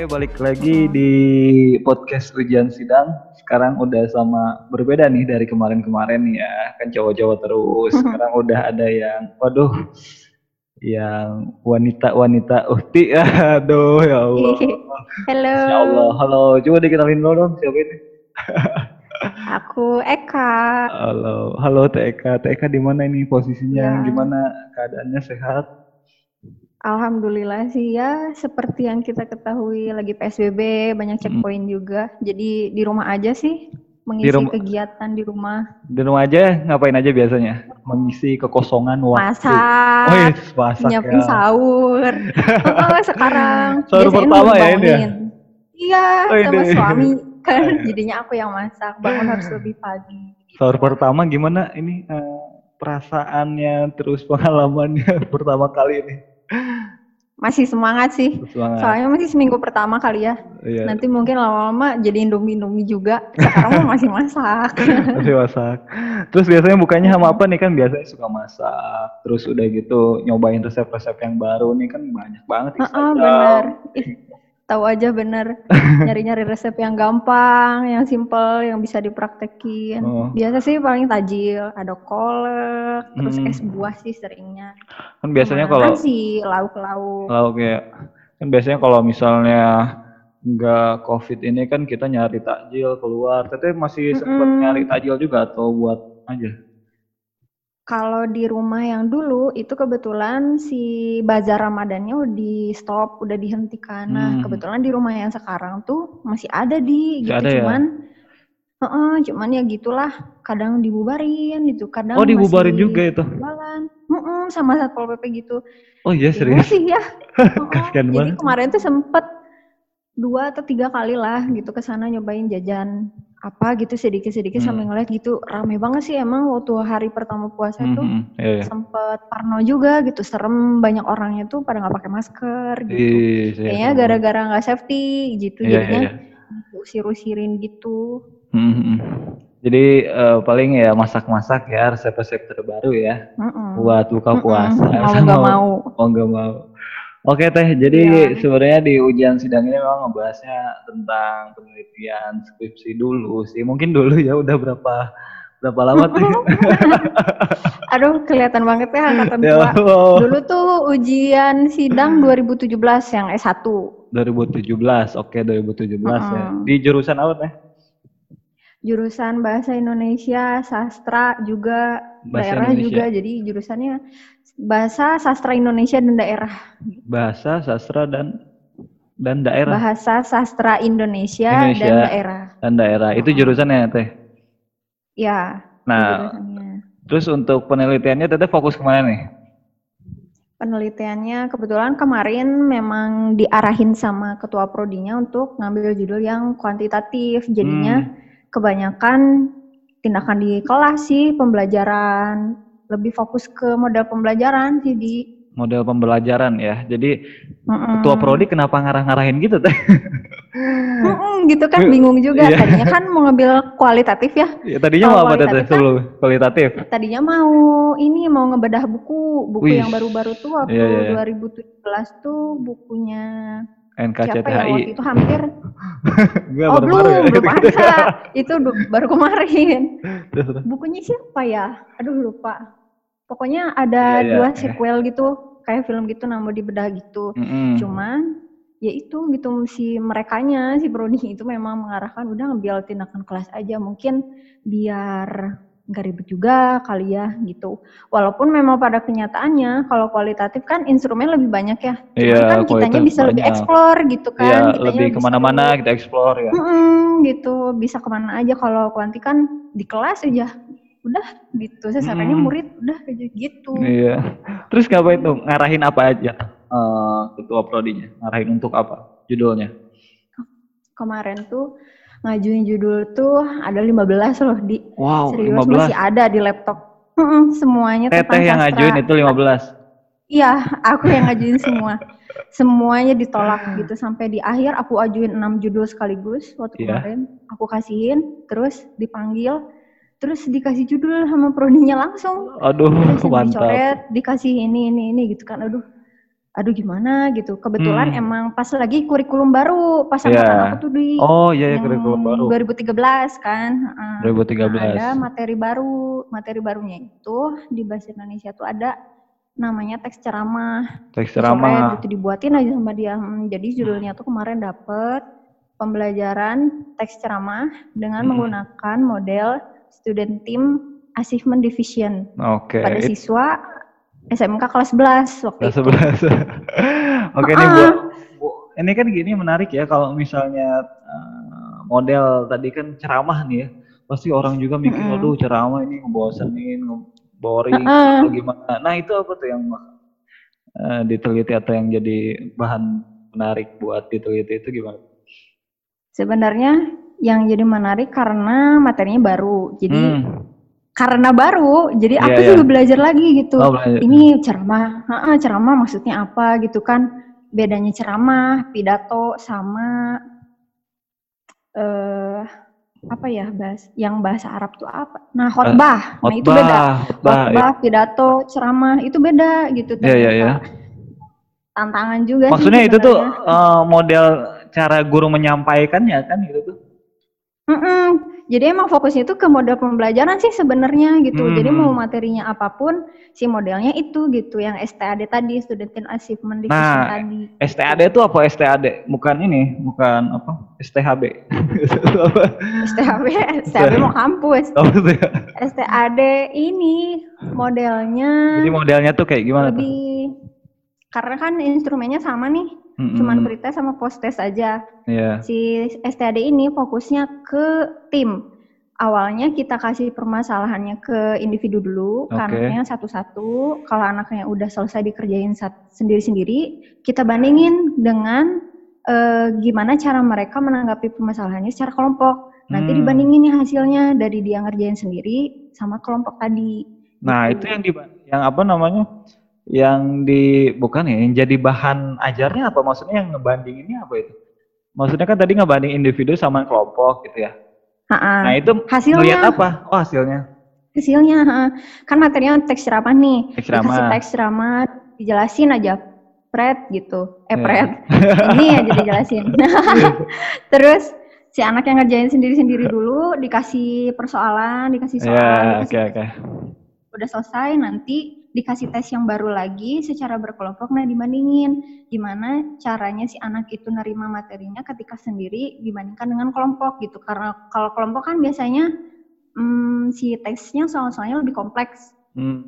Oke, balik lagi di podcast ujian sidang. Sekarang udah sama berbeda nih dari kemarin-kemarin ya. Kan cowok-cowok terus. Sekarang udah ada yang, waduh, yang wanita-wanita uhti. Aduh, ya Allah. Halo. Ya Allah, halo. Coba dikenalin dulu dong siapa ini. Aku Eka. Halo, halo Teh Eka. Teh Eka di mana ini posisinya? Ya. Gimana keadaannya sehat? Alhamdulillah sih ya, seperti yang kita ketahui lagi PSBB, banyak checkpoint juga. Jadi di rumah aja sih, mengisi rumah- kegiatan di rumah. Di rumah aja ngapain aja biasanya? Mengisi kekosongan waktu. Masak, Oh, iya, masak nyiapin ya. sahur. Oh, sekarang Sahur pertama ya ini ya? Iya, Oh, sama ini. suami kan. Jadinya aku yang masak, bangun harus lebih pagi. Sahur pertama gimana ini eh, perasaannya terus pengalamannya pertama kali ini? Masih semangat sih. Semangat. Soalnya masih seminggu pertama kali ya. Iya. Nanti mungkin lama-lama jadi indomie-indomie juga. Sekarang masih masak. Masih masak. Terus biasanya bukanya sama apa nih kan biasanya suka masak. Terus udah gitu nyobain resep-resep yang baru nih kan banyak banget Heeh, bener. Ih, tahu aja bener. Nyari-nyari resep yang gampang, yang simple, yang bisa dipraktekin. Oh. Biasa sih paling tajil, ada kolak, terus Hmm. es buah sih seringnya. Kan biasanya kalau nasi, lauk-lauk. lauk ya kan biasanya kalau misalnya nggak covid ini kan kita nyari takjil keluar. Tapi masih sempet Mm-mm. nyari takjil juga atau buat aja? Kalau di rumah yang dulu itu kebetulan si bazar Ramadannya udah di stop, udah dihentikan. Nah, Hmm. kebetulan di rumah yang sekarang tuh masih ada di gitu ada ya? cuman Heeh, cuman ya gitulah, kadang dibubarin gitu, kadang Oh dibubarin masih juga itu? jualan. Heeh, sama Satpol PP gitu. Oh iya Bingung serius? sih ya. Heeh, Kasihan Jadi kemarin tuh sempet dua atau tiga kali lah gitu ke sana nyobain jajan apa gitu sedikit-sedikit Hmm. sambil ngeliat gitu rame banget sih emang waktu hari pertama puasa tuh Mhm, iya, iya. sempet parno juga gitu serem banyak orangnya tuh pada nggak pakai masker gitu Ih, iya, kayaknya gara-gara nggak safety gitu Iya, jadinya iya, usir-usirin gitu Mhm, mhm. Jadi eh, paling ya masak-masak ya resep-resep terbaru ya Mm-mm. buat buka puasa. mau Sama- nggak mau Mau nggak mau. Oke teh, jadi Iya. sebenarnya di ujian sidang ini memang ngebahasnya tentang penelitian skripsi dulu sih. Mungkin dulu ya udah berapa berapa lama teh? aduh kelihatan banget ya angkatan ya tua Allah. dulu tuh ujian sidang 2017 yang S1 2017, oke 2017 ya. Mm-mm. Di jurusan apa teh? jurusan bahasa Indonesia sastra juga Bahasa daerah Indonesia. juga jadi jurusannya bahasa sastra Indonesia dan daerah Bahasa, sastra dan dan daerah bahasa sastra Indonesia, Indonesia. dan daerah dan daerah. Itu jurusannya teh. ya Nah, terus untuk penelitiannya teteh fokus ke mana nih? penelitiannya kebetulan kemarin memang diarahin sama ketua prodinya untuk ngambil judul yang kuantitatif jadinya Hmm. kebanyakan tindakan di kelas sih pembelajaran lebih fokus ke model pembelajaran sih di model pembelajaran ya. Jadi Mm-mm. ketua prodi kenapa ngarah-ngarahin gitu teh? Mm-mm, gitu kan bingung juga Iya. tadinya kan mau ngambil kualitatif ya Ya, tadinya Kalau mau apa teh kualitatif kan- sebelum kualitatif? tadinya mau ini mau ngebedah buku buku Wih. yang baru-baru tuh waktu iya, iya. 2017 tuh bukunya siapa ya NKCTHI. waktu itu hampir Enggak oh belum ya. belum ada itu baru kemarin bukunya siapa ya aduh lupa pokoknya ada Iya, iya, dua iya. sequel gitu kayak film gitu nah mau dibedah gitu Mm-mm. cuman ya itu gitu si merekanya si prodi itu memang mengarahkan udah ngambil tindakan kelas aja mungkin biar nggak ribet juga kali ya gitu walaupun memang pada kenyataannya kalau kualitatif kan instrumen lebih banyak ya Iya, kan kitanya bisa lebih banyak. explore gitu kan Iya, lebih ke mana-mana kita explore ya. Mm-mm, gitu bisa ke mana aja kalau kuanti kan di kelas aja udah gitu Mm. murid udah aja gitu Iya. Terus ngapain tuh? Ngarahin apa aja? eh, ketua prodinya ngarahin untuk apa? Judulnya? kemarin tuh ngajuin judul tuh ada 15 loh di Wow, serius 15. masih ada di laptop semuanya Teteh yang sastra. ngajuin itu 15. iya aku yang ngajuin semua semuanya ditolak gitu sampai di akhir aku ajuin 6 judul sekaligus waktu Iya. kemarin aku kasihin terus dipanggil terus dikasih judul sama prodinya langsung Aduh, terus mantap. dicoret dikasih ini ini ini gitu kan aduh aduh gimana gitu. Kebetulan Hmm. emang pas lagi kurikulum baru, pas Iya. angkatan aku tuh di Oh iya ya yang kurikulum baru. 2013 kan. heeh. 2013. Nah, ada materi baru. Materi barunya itu di bahasa Indonesia tuh ada namanya teks ceramah. Teks ceramah. gitu dibuatin aja sama dia. Hmm, Jadi judulnya tuh kemarin dapet pembelajaran teks ceramah dengan Hmm. menggunakan model student team achievement division Oke. pada it- siswa SMK kelas 11 waktu Kelas itu. 11. Oke nih. Bu. Bu, ini kan gini menarik ya kalau misalnya eh, model tadi kan ceramah nih ya. Pasti orang juga mikir, Mm-mm. aduh ceramah ini ngebosenin, boring, Heeh. atau gimana. Nah itu apa tuh yang eh, diteliti atau yang jadi bahan menarik buat diteliti itu gimana? Sebenarnya yang jadi menarik karena materinya baru. Jadi Hmm. Karena baru, jadi Iya, aku iya. juga belajar lagi gitu. Oh, belajar. Ini ceramah, Heeh, ceramah maksudnya apa gitu kan? Bedanya ceramah, pidato sama eh apa ya bahas yang bahasa Arab tuh apa? Nah khotbah, nah itu beda. Khotbah, khotbah, ya. Khotbah, pidato, ceramah itu beda gitu. Iya, iya, iya. ternyata. Tantangan juga sih Maksudnya itu tuh eh, model cara guru menyampaikannya kan gitu tuh. Mm-mm. Jadi emang fokusnya itu ke model pembelajaran sih sebenarnya gitu. Jadi Hmm. mau materinya apa pun, si modelnya itu gitu, yang STAD tadi, Student Achievement Division Nah, tadi. STAD itu apa STAD? Bukan ini, bukan apa? STHB. STHB, STHB mau kampus. Tuh ya? STAD ini modelnya Jadi modelnya tuh kayak gimana tuh? lebih karena kan instrumennya sama nih, Mm-mm. cuman pretest sama post test aja. Iya. Si STAD ini fokusnya ke tim. Awalnya kita kasih permasalahannya ke individu dulu, ke anaknya satu-satu. Kalau anaknya udah selesai dikerjain sendiri-sendiri, kita bandingin dengan eh, gimana cara mereka menanggapi permasalahannya secara kelompok. Nanti Hmm. dibandingin nih hasilnya dari dia ngerjain sendiri sama kelompok tadi. Nah, Gitu. itu yang di yang apa namanya? Yang di bukan ya, yang jadi bahan ajarnya apa? Maksudnya yang ngebandinginnya apa itu? Maksudnya kan tadi ngebanding individu sama kelompok gitu ya. Ha-ha. Nah, itu hasilnya melihat apa? Oh, hasilnya. hasilnya ha. kan materinya teks ceramah nih Teks dikasih ceramah. teks ceramah dijelasin aja pret gitu eh Iya. pret ini aja dijelasin terus si anak yang ngerjain sendiri-sendiri dulu dikasih persoalan dikasih soal Iya, dikasih oke oke. udah selesai nanti dikasih tes yang baru lagi secara berkelompok nah dibandingin gimana caranya si anak itu nerima materinya ketika sendiri dibandingkan dengan kelompok gitu karena kalau kelompok kan biasanya hmm, si tesnya soal-soalnya lebih kompleks Hmm.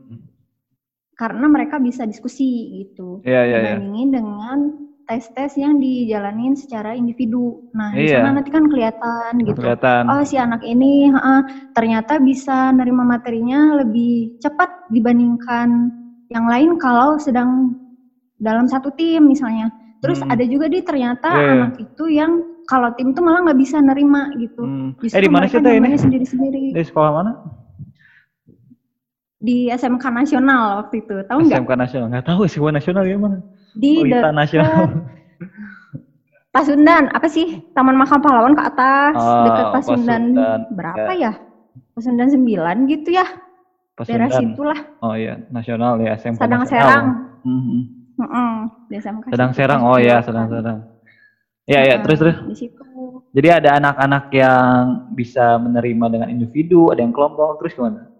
karena mereka bisa diskusi gitu Iya, iya, iya. dibandingin dengan tes-tes yang dijalanin secara individu nah di Iya. sana nanti kan kelihatan gitu Kelihatan. oh si anak ini ha, ternyata bisa nerima materinya lebih cepat dibandingkan yang lain kalau sedang dalam satu tim misalnya. Terus Hmm. ada juga di ternyata Iya, iya. anak itu yang kalau tim tuh malah nggak bisa nerima gitu. Hmm. Justru Eh di mana sih ini? sendiri-sendiri Di sekolah mana? di SMK Nasional waktu itu, tahu nggak? SMK Nasional. Nggak tahu SMK Nasional ya mana? Di Pelita de- Nasional. Pasundan, apa sih? Taman Makam Pahlawan ke atas, Oh, dekat Pasundan, Pasundan, berapa ya? Pasundan 9 gitu ya, daerah Pasundan. situlah. Oh iya, nasional ya SMK Sadang Nasional. Serang. Mm-mm, di SMK Sedang Serang. Oh ya, delapan. Sedang Serang. Ya ya, Nah, terus terus. Di situ. Jadi ada anak-anak yang bisa menerima dengan individu, ada yang kelompok, terus gimana?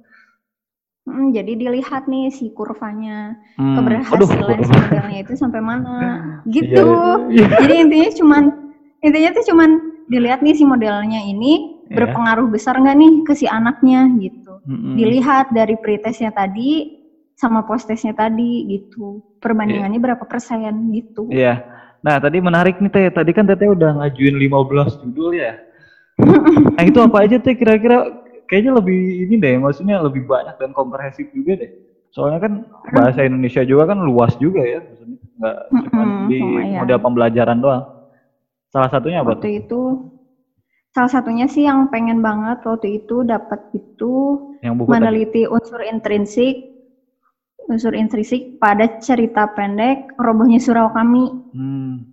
Mm, jadi dilihat nih si kurvanya Hmm, keberhasilan aduh. si modelnya itu sampai mana gitu. Iya, iya. Jadi intinya cuman intinya tuh cuman dilihat nih si modelnya ini Iya. berpengaruh besar nggak nih ke si anaknya gitu. Mm-mm. Dilihat dari pretestnya tadi sama post-testnya tadi gitu. Perbandingannya berapa persen gitu. Iya. Nah, tadi menarik nih Teh. Tadi kan Teteh udah ngajuin 15 judul ya. Nah, itu apa aja Teh kira-kira kayaknya lebih ini deh, maksudnya lebih banyak dan komprehensif juga deh. Soalnya kan bahasa Indonesia juga kan luas juga ya, maksudnya nggak cuma Mm-mm, di lumayan. model pembelajaran doang. Salah satunya apa tuh? waktu itu salah satunya sih yang pengen banget waktu itu dapat itu Yang buku tadi. meneliti unsur intrinsik unsur intrinsik pada cerita pendek robohnya surau kami Hmm.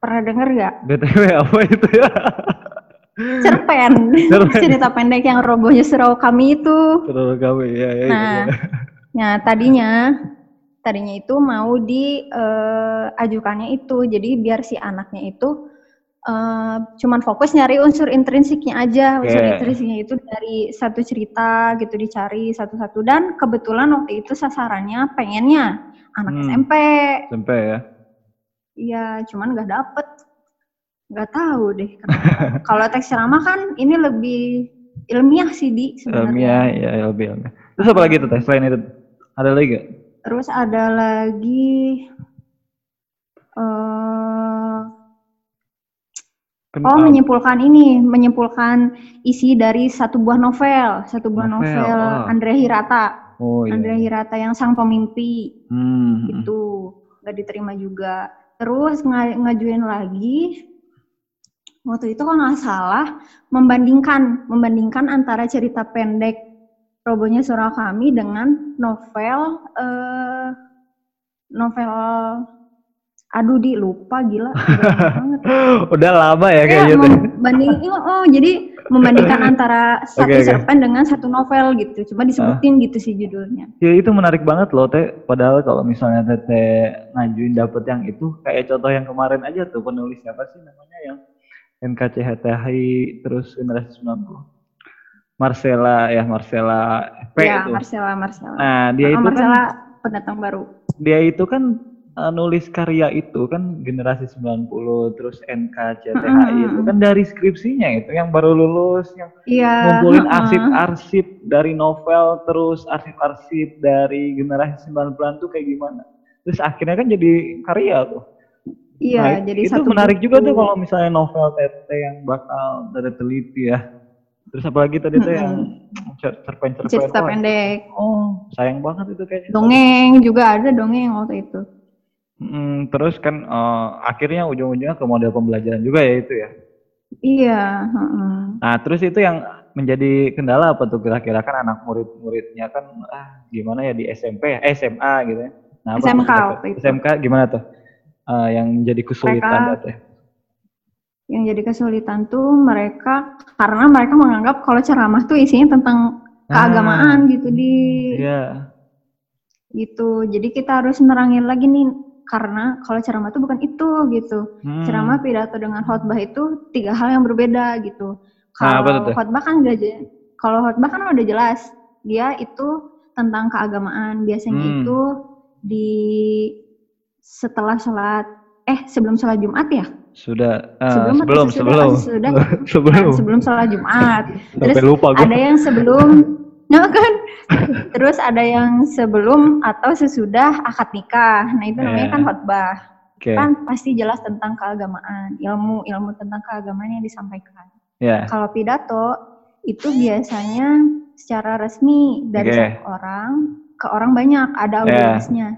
pernah denger gak BTW apa itu ya? cerpen Cerpen. cerita pendek yang robohnya surau kami itu Terus kami ya, ya, Nah, ya. Nah, tadinya tadinya itu mau diajukannya itu jadi biar si anaknya itu uh, cuman fokus nyari unsur intrinsiknya aja unsur Yeah. intrinsiknya itu dari satu cerita gitu dicari satu-satu dan kebetulan waktu itu sasarannya pengennya anak Hmm. SMP SMP ya. iya cuman nggak dapet nggak tahu deh kalau teks ceramah kan ini lebih ilmiah sih di Ilmiah, ya lebih ilmiah. Terus apa lagi tuh teh? Selain itu ada lagi gak? terus ada lagi eh Kan, Oh, uh, menyimpulkan ini, menyimpulkan isi dari satu buah novel, satu buah Novel, novel, oh. Andrea Hirata, oh iya. Andrea Hirata yang sang pemimpi Hmm. itu nggak diterima juga. Terus nga- ngajuin lagi, waktu itu kalau nggak salah membandingkan, membandingkan antara cerita pendek Robonya Surau Kami dengan novel, eh, novel, aduh di lupa gila, udah lama banget. Udah lama ya kayak Ya, gitu. membanding, oh, jadi membandingkan antara satu oke. cerpen dengan satu novel gitu. Cuma disebutin gitu sih judulnya. Ya itu menarik banget loh teh. Padahal kalau misalnya teteh ngajuin dapet yang itu kayak contoh yang kemarin aja tuh penulis siapa sih namanya yang NKCHTHI terus generasi 90. Marcella ya Marcella P ya, itu. Marcella, Marcella. Nah dia Ah, itu Marcella kan pendatang baru. dia itu kan uh, nulis karya itu kan generasi 90 terus NKCTHI Mm-mm. itu kan dari skripsinya itu yang baru lulus yang Iya. ngumpulin arsip-arsip dari novel terus arsip-arsip dari generasi 90-an tuh kayak gimana. Terus akhirnya kan jadi karya tuh. Iya, Nah, jadi itu satu menarik juga tuh buku. kalau misalnya novel Tete yang bakal dari teliti ya. Terus apalagi tadi tuh yang cer- cerpen-cerpen. cerita Wah, pendek. Oh, sayang banget itu kayaknya. Dongeng juga ada dongeng waktu itu. Mm, terus kan eh, akhirnya ujung-ujungnya ke model pembelajaran juga ya itu ya. Iya, heeh. Nah, terus itu yang menjadi kendala apa tuh kira-kira kan anak murid-muridnya kan ah gimana ya di SMP ya, eh, SMA gitu ya. Nah, apa SMK kira-kira? waktu itu. SMK gimana tuh? Eh, yang jadi kesulitan Mereka-. Yang jadi kesulitan tuh mereka karena mereka menganggap kalau ceramah tuh isinya tentang keagamaan gitu di Iya. gitu. Jadi kita harus nerangin lagi nih karena kalau ceramah itu bukan itu gitu. Hmm. Ceramah pidato dengan khotbah itu tiga hal yang berbeda gitu. Nah, tuh, Kalau Teh? khotbah kan gak kalau khotbah kan udah jelas dia itu tentang keagamaan. Biasanya Hmm. itu di setelah sholat eh sebelum sholat Jumat ya? Sudah eh, Sebelum sebelum sebelum Oh, sesudah. sebelum. Nah, sebelum sholat Jumat. Terus Sampai lupa gue. ada yang sebelum Nah kan, terus ada yang sebelum atau sesudah akad nikah. Nah itu namanya Iya. kan khotbah. Oke. Kan pasti jelas tentang keagamaan, ilmu ilmu tentang keagamaan yang disampaikan. Ya. Kalau pidato itu biasanya secara resmi dari Oke. satu orang ke orang banyak, ada Iya. audiensnya.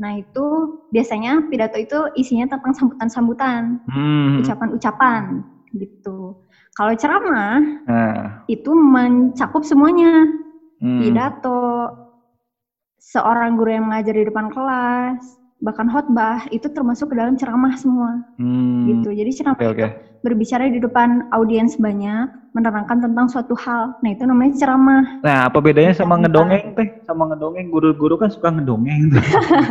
Nah itu biasanya pidato itu isinya tentang sambutan-sambutan, Hmm. ucapan-ucapan gitu. Kalau ceramah Nah. itu mencakup semuanya, Hmm. pidato, seorang guru yang mengajar di depan kelas, bahkan khotbah itu termasuk ke dalam ceramah semua Hmm. gitu. Jadi ceramah oke. itu berbicara di depan audiens banyak, menerangkan tentang suatu hal. Nah itu namanya ceramah. Nah, apa bedanya sama ngedongeng teh? Sama ngedongeng guru-guru kan suka ngedongeng.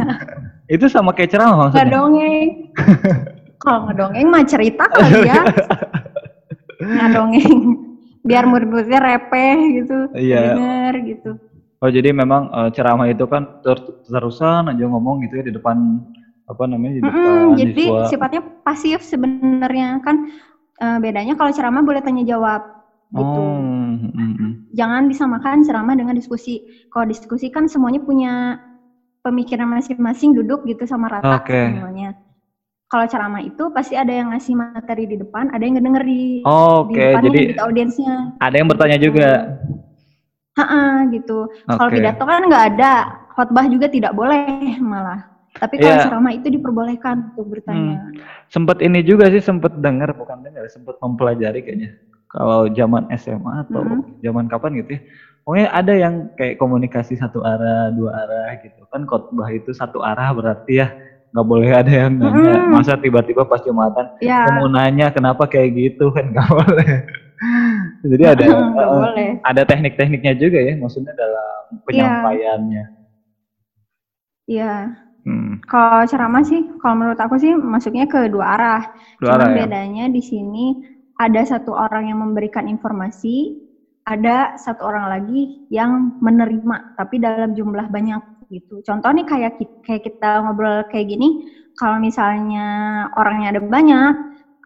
itu sama kayak ceramah maksudnya. dongeng. Kalau ngedongeng mah cerita kali ya. Ngedongeng. Biar murid-muridnya repeh gitu. Iya. Denger gitu. Oh, jadi memang eh, ceramah itu kan ter- terusan aja ngomong gitu ya di depan apa namanya di depan Mm-mm, jadi siswa. sifatnya pasif sebenarnya kan eh, bedanya kalau ceramah boleh tanya jawab gitu. Oh, mm, mm, mm. Jangan disamakan ceramah dengan diskusi. Kalau diskusi kan semuanya punya pemikiran masing-masing duduk gitu sama rata Oke. semuanya. Kalau ceramah itu pasti ada yang ngasih materi di depan, ada yang ngedenger di, Oh, di Oke, depannya jadi gitu audiensnya. ada yang bertanya juga. Ha gitu. Kalau Oke. pidato kan nggak ada, khotbah juga tidak boleh malah. Tapi kalau Iya. Hmm. ceramah itu diperbolehkan untuk bertanya. Sempet ini juga sih sempet dengar bukan dengar, sempet mempelajari kayaknya. Kalau zaman SMA atau Mhm. zaman kapan gitu ya. Pokoknya ada yang kayak komunikasi satu arah, dua arah gitu. Kan khotbah itu satu arah berarti ya nggak boleh ada yang nanya. Mhm. Masa tiba-tiba pas Jumatan Ya, saya mau nanya kenapa kayak gitu kan nggak boleh. Jadi ada boleh. ada teknik-tekniknya juga ya, maksudnya dalam penyampaiannya. Iya. Hmm. Kalau ceramah sih, kalau menurut aku sih masuknya ke dua arah. Dua Cuman arah ya? bedanya di sini ada satu orang yang memberikan informasi, ada satu orang lagi yang menerima, tapi dalam jumlah banyak gitu. Contoh nih kayak kayak kita ngobrol kayak gini, kalau misalnya orangnya ada banyak,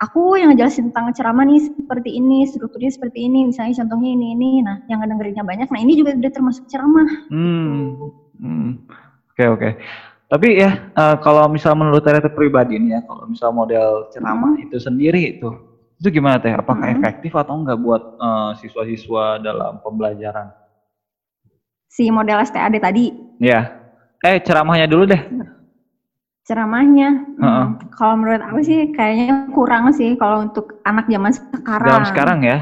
aku yang ngejelasin tentang ceramah nih seperti ini, strukturnya seperti ini, misalnya contohnya ini ini, nah yang ngedengerinnya banyak, nah ini juga udah termasuk ceramah. Hmm. Hmm. Oke oke. Tapi ya eh, kalau misal menurut Tete pribadi nih ya, kalau misal model ceramah itu sendiri itu itu gimana teh? Apakah Hmm. efektif atau enggak buat eh, siswa-siswa dalam pembelajaran? Si model STAD tadi, Ya. Eh ceramahnya dulu deh. Ceramahnya. hmm, Heeh. Kalau menurut aku sih kayaknya kurang sih kalau untuk anak zaman sekarang. Dalam sekarang ya.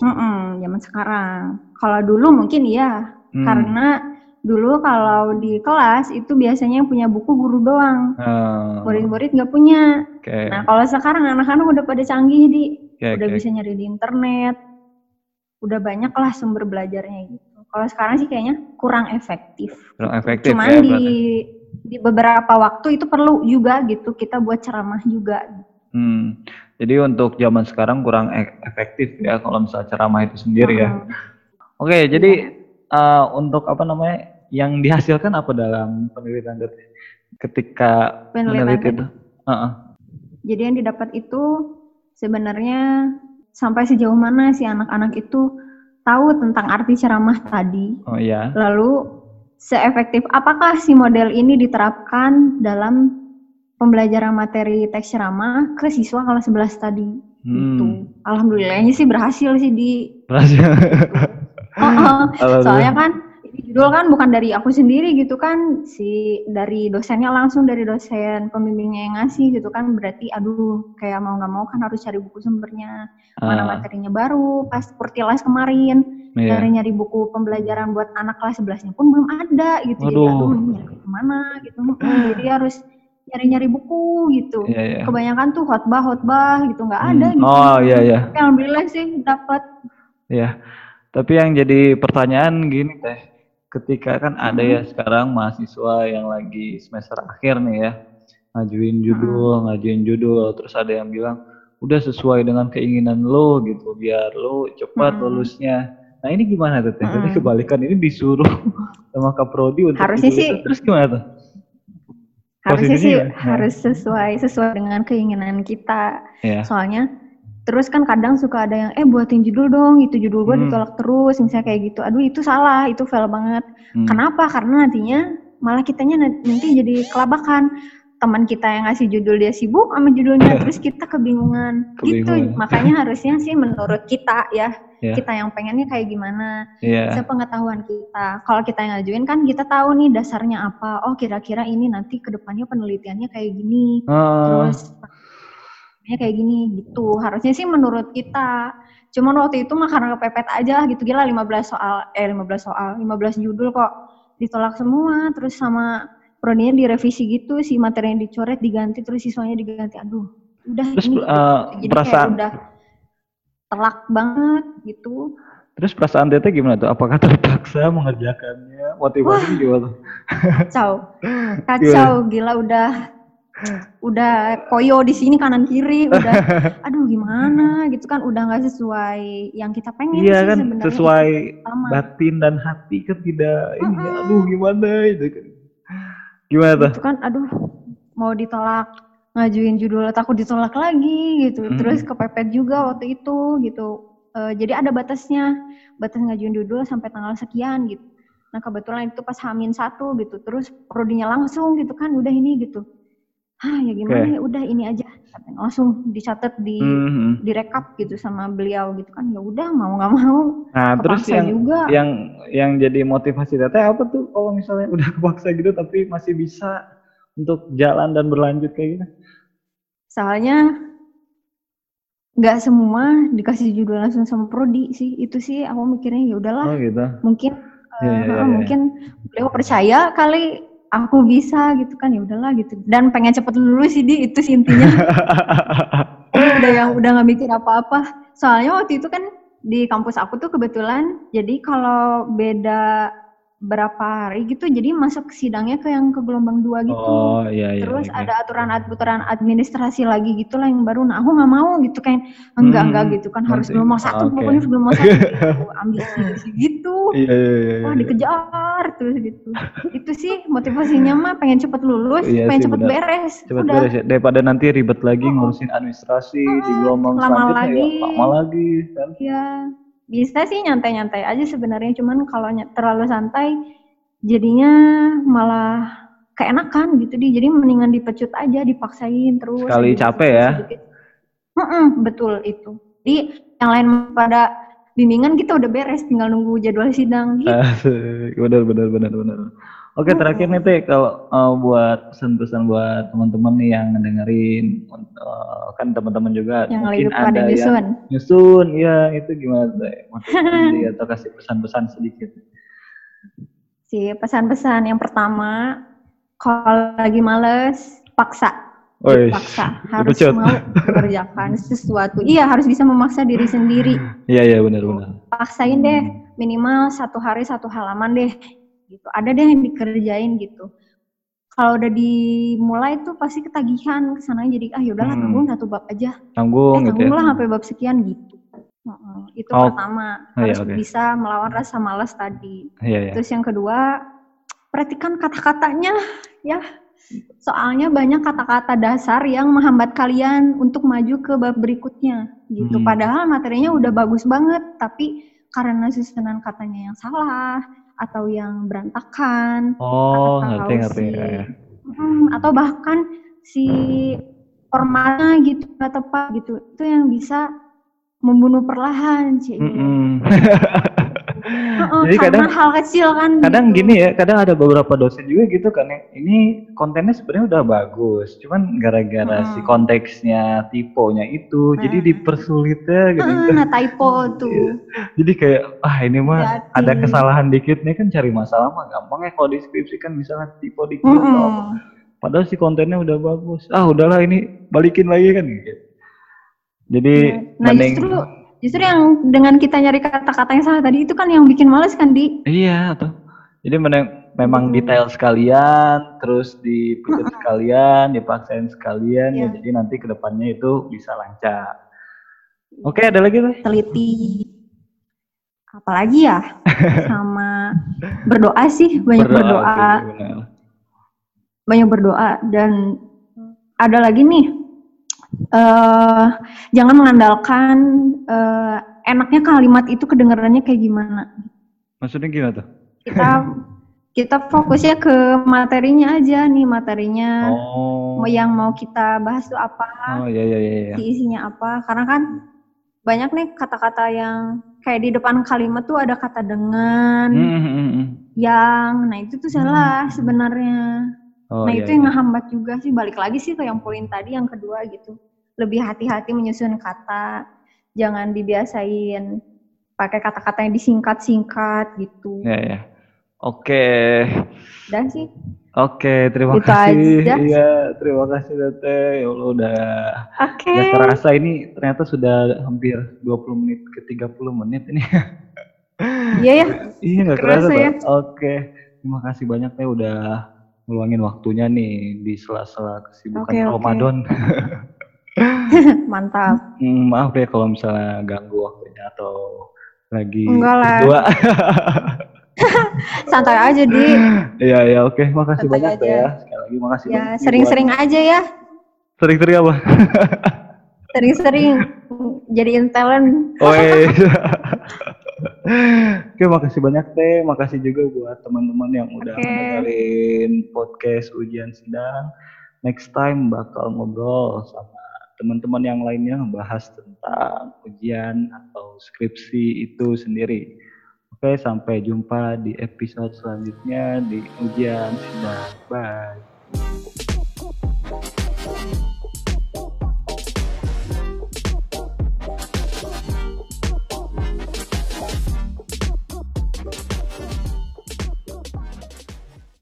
Mm-mm, zaman sekarang. Kalau dulu mungkin iya, Hmm. karena dulu kalau di kelas itu biasanya yang punya buku guru doang. Eh, Murid-murid nggak punya. Oke. Nah kalau sekarang anak-anak udah pada canggih di, Oke udah oke. bisa nyari di internet, udah banyak lah sumber belajarnya gitu. Kalau sekarang sih kayaknya kurang efektif. Kurang efektif Cuman ya di berarti. Di beberapa waktu itu perlu juga gitu kita buat ceramah juga. Hmm. Jadi untuk zaman sekarang kurang e- efektif ya kalau misal ceramah itu sendiri ya. Heeh. Oke, jadi eh, untuk apa namanya yang dihasilkan apa dalam penelitian ketika Penelitian meneliti itu? Heeh. Jadi yang didapat itu sebenarnya sampai sejauh mana si anak-anak itu tahu tentang arti ceramah tadi. Oh iya. Lalu seefektif apakah si model ini diterapkan dalam pembelajaran materi teks ceramah ke siswa kelas 11 tadi. Gitu. Hmm. Alhamdulillahnya sih berhasil sih di Berhasil. Oh, oh. Alhamdulillah. soalnya kan judul kan bukan dari aku sendiri gitu kan si dari dosennya langsung dari dosen pembimbingnya yang ngasih gitu kan berarti aduh kayak mau nggak mau kan harus cari buku sumbernya mana Ah, materinya baru pas pertilas kemarin iya. nyari nyari buku pembelajaran buat anak kelas 11 nya pun belum ada gitu jadi Waduh. aduh nyari ke mana gitu jadi harus nyari nyari buku gitu Iya, iya. kebanyakan tuh khotbah khotbah gitu nggak ada Hmm. gitu Oh iya iya. Tapi alhamdulillah sih dapat Iya. Tapi yang jadi pertanyaan gini teh, ketika kan ada ya sekarang mahasiswa yang lagi semester akhir nih ya, ngajuin judul, ngajuin judul, terus ada yang bilang udah sesuai dengan keinginan lo gitu, biar lo cepat Mm-mm. lulusnya. Nah ini gimana tuh teh? Mm-mm. kebalikan ini disuruh sama Kaprodi untuk Harusnya sih- terus gimana tuh? harusnya sih gimana? harus sesuai sesuai dengan keinginan kita Ya. soalnya terus kan kadang suka ada yang eh buatin judul dong itu judul gua Hmm. ditolak terus misalnya kayak gitu aduh itu salah itu fail banget Hmm. kenapa karena nantinya malah kitanya na- nanti jadi kelabakan teman kita yang ngasih judul dia sibuk sama judulnya terus kita kebingungan, gitu Kebingungan. makanya harusnya sih menurut kita ya Ya. kita yang pengennya kayak gimana Iya. sepengetahuan kita. Kalau kita yang ngajuin kan kita tahu nih dasarnya apa. Oh kira-kira ini nanti ke depannya penelitiannya kayak gini. Oh, Terus ya kayak gini gitu. Harusnya sih menurut kita. Cuman waktu itu mah karena kepepet aja gitu gila 15 soal eh 15 soal, 15 judul kok ditolak semua terus sama prodinya direvisi gitu si materi yang dicoret diganti terus siswanya diganti. Aduh, udah Terus ini. eh, Jadi perasaan kayak udah telak banget gitu. terus perasaan Tete gimana tuh? Apakah terpaksa mengerjakannya? Motivasi gimana? kacau kacau gila udah udah koyo di sini kanan kiri udah aduh gimana gitu kan udah nggak sesuai yang kita pengen Iya sih kan sebenarnya sesuai pertama. batin dan hati kan tidak ini ya, Mm-mm. aduh gimana itu kan. Gimana tuh? itu kan aduh mau ditolak ngajuin judul takut ditolak lagi gitu Mm. terus kepepet juga waktu itu gitu Eh, jadi ada batasnya batas ngajuin judul sampai tanggal sekian gitu nah kebetulan itu pas hamin satu gitu terus prodinya langsung gitu kan udah ini gitu ah ya gimana Oke. ya udah ini aja langsung dicatat di Mhm. direkap gitu sama beliau gitu kan ya udah mau nggak mau Nah, terus yang juga yang yang jadi motivasi Tete apa tuh kalau misalnya udah kepaksa gitu tapi masih bisa untuk jalan dan berlanjut kayak gitu? soalnya nggak semua dikasih judul langsung sama prodi sih itu sih aku mikirnya ya udahlah Oh gitu. mungkin Iya, eh, iya, iya, heeh, iya. mungkin beliau percaya kali aku bisa gitu kan ya udahlah gitu. Dan pengen cepet lulus sih di itu sih intinya. Udah yang udah nggak mikir apa-apa. Soalnya waktu itu kan di kampus aku tuh kebetulan jadi kalau beda berapa hari gitu jadi masuk sidangnya ke yang ke gelombang dua gitu Oh iya iya. terus iya. ada aturan aturan administrasi lagi gitu lah yang baru nah aku nggak mau gitu kayak enggak Hmm, enggak gitu kan harus gelombang satu Oke. pokoknya gelombang satu gitu ambisi gitu Iya iya iya. wah iya. dikejar terus gitu itu sih motivasinya mah pengen cepet lulus Iya pengen sih, cepet benar. beres Cepet udah beres ya. Daripada nanti ribet lagi Oh. ngurusin administrasi di Mm, gelombang lama selanjutnya ya lagi. lama lagi kan. ya bisa sih nyantai-nyantai aja sebenarnya cuman kalau terlalu santai jadinya malah keenakan gitu di jadi mendingan dipecut aja dipaksain terus Sekali sedikit, capek ya. sedikit. Mm-mm, betul itu jadi yang lain pada bimbingan kita udah beres tinggal nunggu jadwal sidang gitu benar benar benar benar. Oke terakhir nih teh kalau uh, buat pesan-pesan buat teman-teman nih yang ngedengerin uh, kan teman-teman juga yang mungkin ada yang nyusun. nyusun. Ya itu gimana teh motivasi atau kasih pesan-pesan sedikit. si pesan-pesan yang pertama kalau lagi males paksa. Woi, paksa. Harus mau mengerjakan sesuatu. Iya harus bisa memaksa diri sendiri. Iya iya benar benar. paksain deh minimal satu hari satu halaman deh gitu ada deh yang dikerjain gitu kalau udah dimulai tuh pasti ketagihan ke sana jadi ah yaudahlah Hmm. tanggung satu bab aja eh Tanggung gitu ya. lah sampai bab sekian gitu Heeh, itu Oh. pertama Oh, iya, harus oke. bisa melawan rasa malas tadi Iya iya. terus yang kedua perhatikan kata-katanya ya soalnya banyak kata-kata dasar yang menghambat kalian untuk maju ke bab berikutnya gitu Hmm. padahal materinya udah bagus banget tapi karena susunan katanya yang salah atau yang berantakan Oh atau ngerti ngerti si- ya, ya. hmm, atau bahkan si formatnya gitu nggak tepat gitu itu yang bisa membunuh perlahan sih Mm-mm. Jadi kadang- hal kecil kan kadang gitu. gini ya, kadang ada beberapa dosen juga gitu kan ya. Ini kontennya sebenarnya udah bagus, cuman gara-gara Hmm. si konteksnya, tipenya itu, jadi Hmm. dipersulitnya gitu. Heeh, nah typo tuh Iya. Jadi kayak ah ini mah Hati-hati. ada kesalahan dikit nih kan cari masalah mah gampang ya kalau deskripsi kan misalnya tipe dikit Mm-mm. atau apa. Padahal si kontennya udah bagus. Ah udahlah ini balikin lagi kan gitu. Jadi Nah mending- justru justru yang dengan kita nyari kata-kata yang salah tadi itu kan yang bikin males kan di Iya tuh. Jadi memang Hmm. detail sekalian, terus dipecut sekalian, dipaksain sekalian ya. Iya. Jadi nanti ke depannya itu bisa lancar. Oke, ada lagi tuh? teliti apalagi ya sama berdoa sih banyak berdoa, benar. banyak berdoa dan ada lagi nih eh jangan mengandalkan eh, enaknya kalimat itu kedengarannya kayak gimana Maksudnya gimana tuh? kita kita fokusnya ke materinya aja nih materinya Oh. yang mau kita bahas tuh apa Oh iya iya iya. iya. si isinya apa karena kan banyak nih kata-kata yang kayak di depan kalimat tuh ada kata dengan Hmm, hmm, yang nah itu tuh salah sebenarnya Oh, nah iya, itu yang iya. ngehambat juga sih balik lagi sih ke yang poin tadi yang kedua gitu lebih hati-hati menyusun kata jangan dibiasain pakai kata-kata yang disingkat-singkat gitu Iya iya. Oke. dan sih Oke, terima Gitu kasih. aja. Iya, terima kasih Tete. Ya Allah udah oke Gak terasa ini ternyata sudah hampir 20 menit ke 30 menit ini. iya ya iya gak Kerasa kerasa, ya. Oke, terima kasih banyak ya udah ngeluangin waktunya nih di sela-sela kesibukan oke. Ramadan. mantap Hmm, maaf ya kalau misalnya ganggu waktunya atau lagi Enggak lah. berdua. santai aja di Iya, iya, oke. Makasih Santai banyak aja. ya. Sekali lagi makasih ya sering-sering aja ya buat- Sering-sering apa? sering-sering jadiin talent Oh iya. Oke, makasih banyak Teh. Makasih juga buat teman-teman yang udah okay. podcast ujian sidang. Next time bakal ngobrol sama teman-teman yang lainnya bahas tentang ujian atau skripsi itu sendiri. Oke, sampai jumpa di episode selanjutnya di ujian sidang. Bye.